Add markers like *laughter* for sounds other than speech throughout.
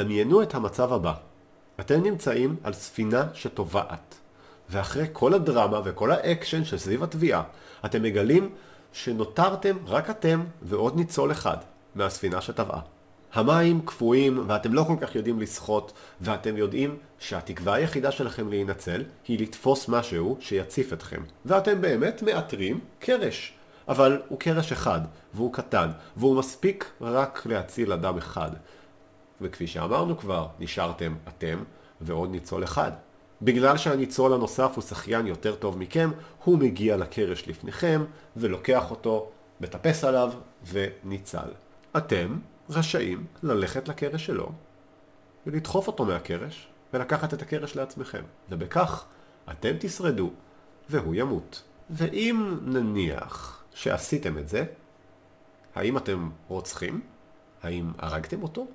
דמיינו את המצב הבא. אתם נמצאים על ספינה שטובעת, ואחרי כל הדרמה וכל האקשן שסביב הטביעה, אתם מגלים שנותרתם רק אתם ועוד ניצול אחד מהספינה שטבעה. המים קפואים ואתם לא כל כך יודעים לשחות, ואתם יודעים שהתקווה היחידה שלכם להינצל היא לתפוס משהו שיציף אתכם. ואתם באמת מאתרים קרש. אבל הוא קרש אחד, והוא קטן, והוא מספיק רק להציל אדם אחד. וכפי שאמרנו כבר, נשארתם אתם ועוד ניצול אחד. בגלל שהניצול הנוסף הוא שחיין יותר טוב מכם, הוא מגיע לקרש לפניכם, ולוקח אותו, מטפס עליו, וניצל. אתם רשאים ללכת לקרש שלו, ולדחוף אותו מהקרש, ולקחת את הקרש לעצמכם. ובכך אתם תשרדו, והוא ימות. ואם נניח שעשיתם את זה, האם אתם רוצחים? האם הרגתם אותו?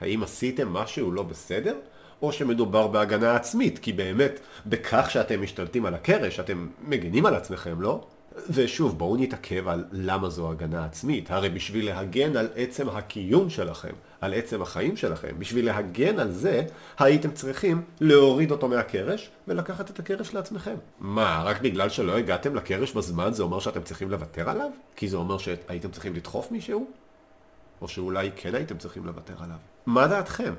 האם עשיתם משהו לא בסדר? או שמדובר בהגנה עצמית, כי באמת, בכך שאתם משתלטים על הקרש, אתם מגנים על עצמכם, לא? ושוב, בואו נתעכב על למה זו הגנה עצמית. הרי בשביל להגן על עצם הקיום שלכם, על עצם החיים שלכם, בשביל להגן על זה, הייתם צריכים להוריד אותו מהקרש ולקחת את הקרש לעצמכם. מה, רק בגלל שלא הגעתם לקרש בזמן זה אומר שאתם צריכים לוותר עליו? כי זה אומר שהייתם צריכים לדחוף מישהו? או שאולי כן הייתם צריכים לוותר עליו? מה דעתכם?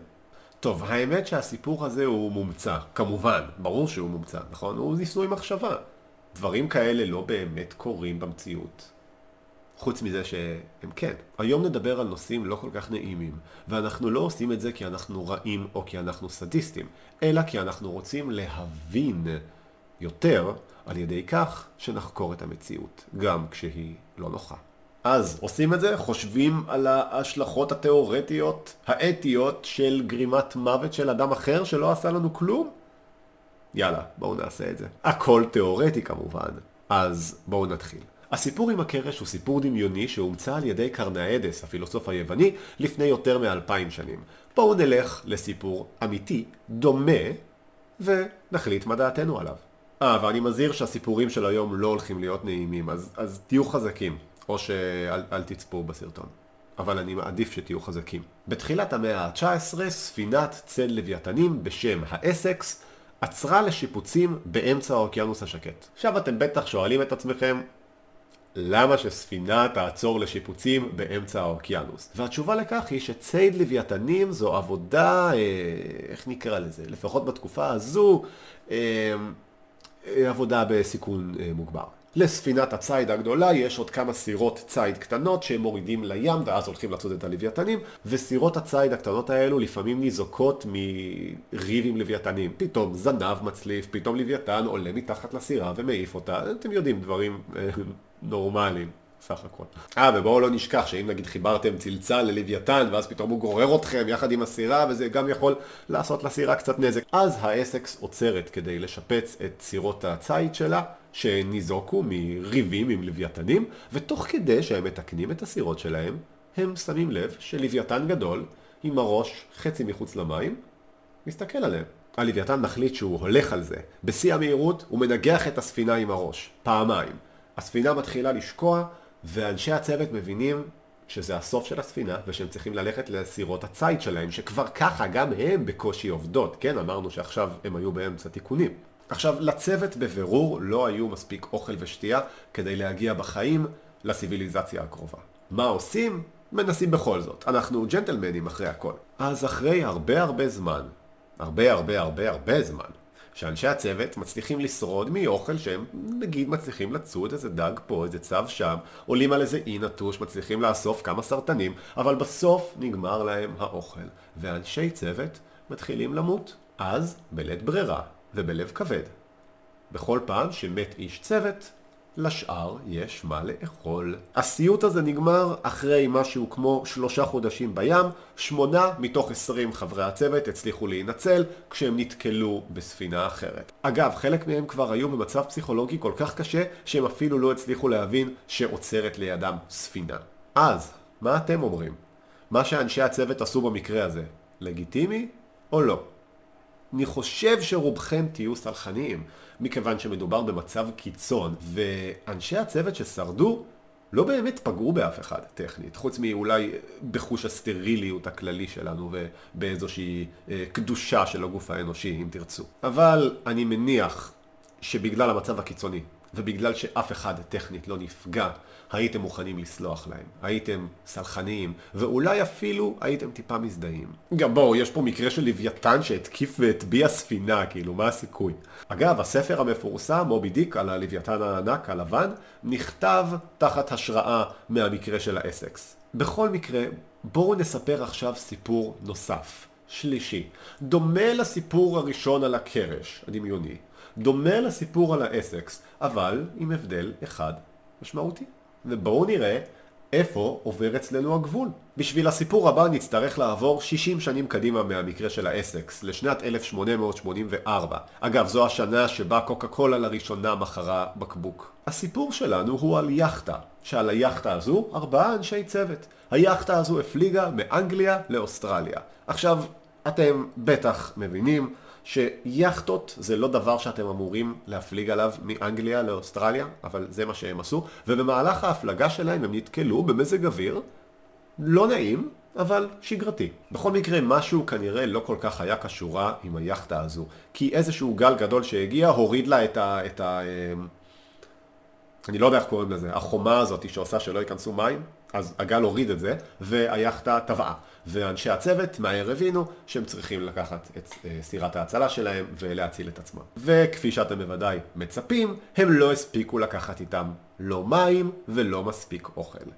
טוב, האמת שהסיפור הזה הוא מומצא, כמובן, ברור שהוא מומצא, נכון? הוא ניסוי מחשבה. דברים כאלה לא באמת קורים במציאות. חוץ מזה שהם כן. היום נדבר על נושאים לא כל כך נעימים, ואנחנו לא עושים את זה כי אנחנו רעים או כי אנחנו סדיסטים, אלא כי אנחנו רוצים להבין יותר על ידי כך שנחקור את המציאות, גם כשהיא לא נוחה. אז עושים את זה, חושבים על ההשלכות התיאורטיות, האתיות של גרימת מוות של אדם אחר שלא עשה לנו כלום? יאללה, בואו נעשה את זה. הכל תיאורטי כמובן. אז בואו נתחיל. הסיפור עם הקרש הוא סיפור דמיוני שהומצא על ידי קרנאדס, הפילוסוף היווני, לפני יותר מאלפיים שנים. בואו נלך לסיפור אמיתי, דומה, ונחליט מה דעתנו עליו. אה, ואני מזהיר שהסיפורים של היום לא הולכים להיות נעימים, אז, אז תהיו חזקים, או שאל תצפו בסרטון. אבל אני מעדיף שתהיו חזקים. בתחילת המאה ה-19, ספינת צל לוויתנים בשם האסקס עצרה לשיפוצים באמצע האוקיינוס השקט. עכשיו אתם בטח שואלים את עצמכם, למה שספינה תעצור לשיפוצים באמצע האוקיינוס? והתשובה לכך היא שציד לוויתנים זו עבודה, אה, איך נקרא לזה? לפחות בתקופה הזו, אה, אה עבודה בסיכון אה, מוגבר. לספינת הציד הגדולה יש עוד כמה סירות ציד קטנות שהם מורידים לים ואז הולכים לצוד את הלוויתנים וסירות הציד הקטנות האלו לפעמים ניזוקות מריב עם לוויתנים. פתאום זנב מצליף, פתאום לוויתן עולה מתחת לסירה ומעיף אותה. אתם יודעים דברים אה, נורמליים סך הכל. אה, ובואו לא נשכח שאם נגיד חיברתם צלצל ללוויתן ואז פתאום הוא גורר אתכם יחד עם הסירה וזה גם יכול לעשות לסירה קצת נזק. אז האסקס עוצרת כדי לשפץ את סירות הציד שלה שניזוקו מריבים עם לוויתנים, ותוך כדי שהם מתקנים את הסירות שלהם, הם שמים לב שלוויתן גדול, עם הראש חצי מחוץ למים, מסתכל עליהם. הלוויתן מחליט שהוא הולך על זה. בשיא המהירות הוא מנגח את הספינה עם הראש, פעמיים. הספינה מתחילה לשקוע, ואנשי הצוות מבינים שזה הסוף של הספינה, ושהם צריכים ללכת לסירות הציד שלהם, שכבר ככה גם הם בקושי עובדות, כן? אמרנו שעכשיו הם היו באמצע תיקונים. עכשיו, לצוות בבירור לא היו מספיק אוכל ושתייה כדי להגיע בחיים לסיביליזציה הקרובה. מה עושים? מנסים בכל זאת. אנחנו ג'נטלמנים אחרי הכל. אז אחרי הרבה הרבה זמן, הרבה הרבה הרבה הרבה זמן, שאנשי הצוות מצליחים לשרוד מאוכל שהם נגיד מצליחים לצוד איזה דג פה, איזה צב שם, עולים על איזה אי נטוש, מצליחים לאסוף כמה סרטנים, אבל בסוף נגמר להם האוכל, ואנשי צוות מתחילים למות. אז, בלית ברירה, ובלב כבד. בכל פעם שמת איש צוות, לשאר יש מה לאכול. הסיוט הזה נגמר אחרי משהו כמו שלושה חודשים בים, שמונה מתוך עשרים חברי הצוות הצליחו להינצל כשהם נתקלו בספינה אחרת. אגב, חלק מהם כבר היו במצב פסיכולוגי כל כך קשה שהם אפילו לא הצליחו להבין שעוצרת לידם ספינה. אז, מה אתם אומרים? מה שאנשי הצוות עשו במקרה הזה, לגיטימי או לא? אני חושב שרובכם תהיו סלחניים, מכיוון שמדובר במצב קיצון, ואנשי הצוות ששרדו לא באמת פגעו באף אחד טכנית, חוץ מאולי בחוש הסטריליות הכללי שלנו ובאיזושהי אה, קדושה של הגוף האנושי, אם תרצו. אבל אני מניח שבגלל המצב הקיצוני, ובגלל שאף אחד טכנית לא נפגע, הייתם מוכנים לסלוח להם, הייתם סלחניים, ואולי אפילו הייתם טיפה מזדהים. גם בואו, יש פה מקרה של לוויתן שהתקיף והטביע ספינה, כאילו, מה הסיכוי? אגב, הספר המפורסם, מובי דיק, על הלוויתן הענק הלבן, נכתב תחת השראה מהמקרה של האסקס. בכל מקרה, בואו נספר עכשיו סיפור נוסף, שלישי, דומה לסיפור הראשון על הקרש, הדמיוני. דומה לסיפור על האסקס, אבל עם הבדל אחד משמעותי. ובואו נראה איפה עובר אצלנו הגבול. בשביל הסיפור הבא נצטרך לעבור 60 שנים קדימה מהמקרה של האסקס, לשנת 1884. אגב, זו השנה שבה קוקה קולה לראשונה מכרה בקבוק. הסיפור שלנו הוא על יכטה, שעל היכטה הזו ארבעה אנשי צוות. היכטה הזו הפליגה מאנגליה לאוסטרליה. עכשיו, אתם בטח מבינים שיאכטות זה לא דבר שאתם אמורים להפליג עליו מאנגליה לאוסטרליה, אבל זה מה שהם עשו, ובמהלך ההפלגה שלהם הם נתקלו במזג אוויר לא נעים, אבל שגרתי. בכל מקרה, משהו כנראה לא כל כך היה קשורה עם היאכטה הזו, כי איזשהו גל גדול שהגיע הוריד לה את ה... את ה אמ, אני לא יודע איך קוראים לזה, החומה הזאת שעושה שלא ייכנסו מים, אז הגל הוריד את זה, והיאכטה טבעה. ואנשי הצוות מהר הבינו שהם צריכים לקחת את אה, סירת ההצלה שלהם ולהציל את עצמם. וכפי שאתם בוודאי מצפים, הם לא הספיקו לקחת איתם לא מים ולא מספיק אוכל.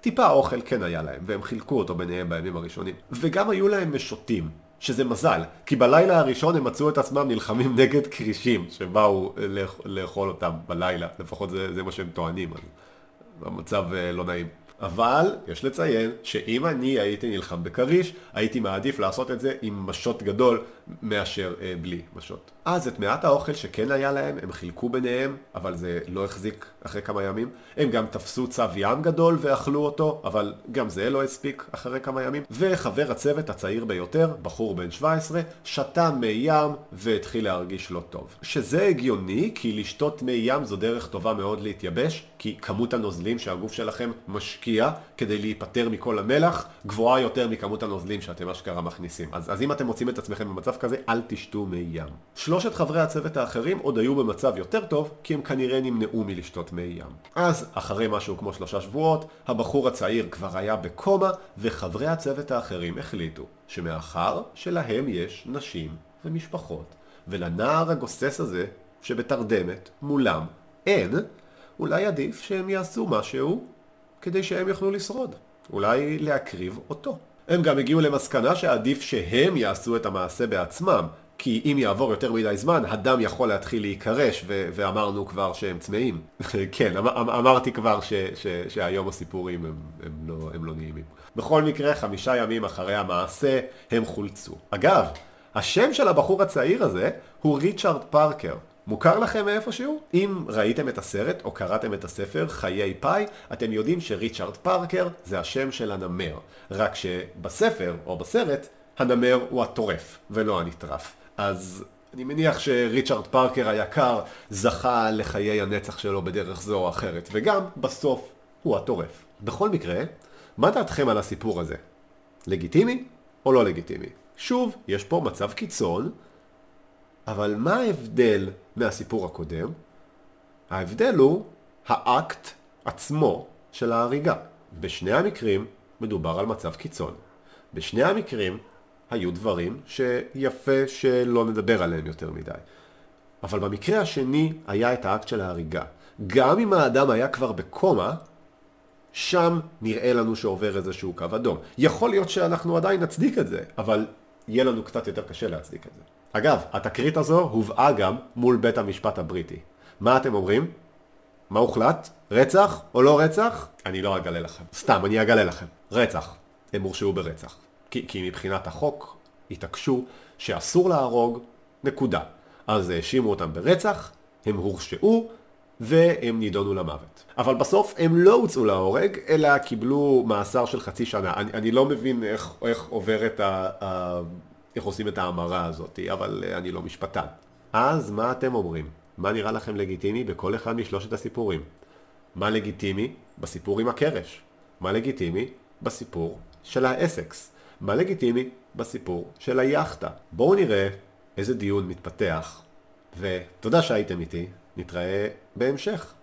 טיפה אוכל כן היה להם, והם חילקו אותו ביניהם בימים הראשונים. וגם היו להם משוטים, שזה מזל, כי בלילה הראשון הם מצאו את עצמם נלחמים נגד כרישים שבאו לאכול אותם בלילה, לפחות זה, זה מה שהם טוענים, אז המצב אה, לא נעים. אבל יש לציין שאם אני הייתי נלחם בכריש, הייתי מעדיף לעשות את זה עם משות גדול מאשר אה, בלי משות. אז את מעט האוכל שכן היה להם, הם חילקו ביניהם, אבל זה לא החזיק אחרי כמה ימים. הם גם תפסו צב ים גדול ואכלו אותו, אבל גם זה לא הספיק אחרי כמה ימים. וחבר הצוות הצעיר ביותר, בחור בן 17, שתה מי ים והתחיל להרגיש לא טוב. שזה הגיוני, כי לשתות מי ים זו דרך טובה מאוד להתייבש, כי כמות הנוזלים שהגוף שלכם משקיע כדי להיפטר מכל המלח, גבוהה יותר מכמות הנוזלים שאתם אשכרה מכניסים. אז, אז אם אתם מוצאים את עצמכם במצב כזה, אל תשתו מי ים. שלושת חברי הצוות האחרים עוד היו במצב יותר טוב, כי הם כנראה נמנעו מלשתות מי ים. אז, אחרי משהו כמו שלושה שבועות, הבחור הצעיר כבר היה בקומה, וחברי הצוות האחרים החליטו שמאחר שלהם יש נשים ומשפחות, ולנער הגוסס הזה, שבתרדמת, מולם, אין, אולי עדיף שהם יעשו משהו כדי שהם יוכלו לשרוד. אולי להקריב אותו. הם גם הגיעו למסקנה שעדיף שהם יעשו את המעשה בעצמם, כי אם יעבור יותר מדי זמן, הדם יכול להתחיל להיקרש, ו- ואמרנו כבר שהם צמאים. *laughs* כן, אמ- אמ- אמרתי כבר ש- ש- שהיום הסיפורים הם, הם, לא, הם לא נעימים. בכל מקרה, חמישה ימים אחרי המעשה, הם חולצו. אגב, השם של הבחור הצעיר הזה הוא ריצ'רד פארקר. מוכר לכם מאיפשהו? אם ראיתם את הסרט או קראתם את הספר חיי פאי, אתם יודעים שריצ'רד פארקר זה השם של הנמר. רק שבספר או בסרט, הנמר הוא הטורף ולא הנטרף. אז אני מניח שריצ'רד פארקר היקר זכה לחיי הנצח שלו בדרך זו או אחרת, וגם בסוף הוא הטורף. בכל מקרה, מה דעתכם על הסיפור הזה? לגיטימי או לא לגיטימי? שוב, יש פה מצב קיצון, אבל מה ההבדל מהסיפור הקודם? ההבדל הוא האקט עצמו של ההריגה. בשני המקרים מדובר על מצב קיצון. בשני המקרים היו דברים שיפה שלא נדבר עליהם יותר מדי. אבל במקרה השני היה את האקט של ההריגה. גם אם האדם היה כבר בקומה, שם נראה לנו שעובר איזשהו קו אדום. יכול להיות שאנחנו עדיין נצדיק את זה, אבל יהיה לנו קצת יותר קשה להצדיק את זה. אגב, התקרית הזו הובאה גם מול בית המשפט הבריטי. מה אתם אומרים? מה הוחלט? רצח או לא רצח? אני לא אגלה לכם. סתם, אני אגלה לכם. רצח. הם הורשעו ברצח. כי, כי מבחינת החוק התעקשו שאסור להרוג, נקודה. אז האשימו אותם ברצח, הם הורשעו, והם נידונו למוות. אבל בסוף הם לא הוצאו להורג, אלא קיבלו מאסר של חצי שנה. אני, אני לא מבין איך, איך עובר את ה... ה איך עושים את ההמרה הזאת, אבל אני לא משפטן. אז מה אתם אומרים? מה נראה לכם לגיטימי בכל אחד משלושת הסיפורים? מה לגיטימי בסיפור עם הקרש? מה לגיטימי בסיפור של האסקס? מה לגיטימי בסיפור של היאכטה? בואו נראה איזה דיון מתפתח, ותודה שהייתם איתי, נתראה בהמשך.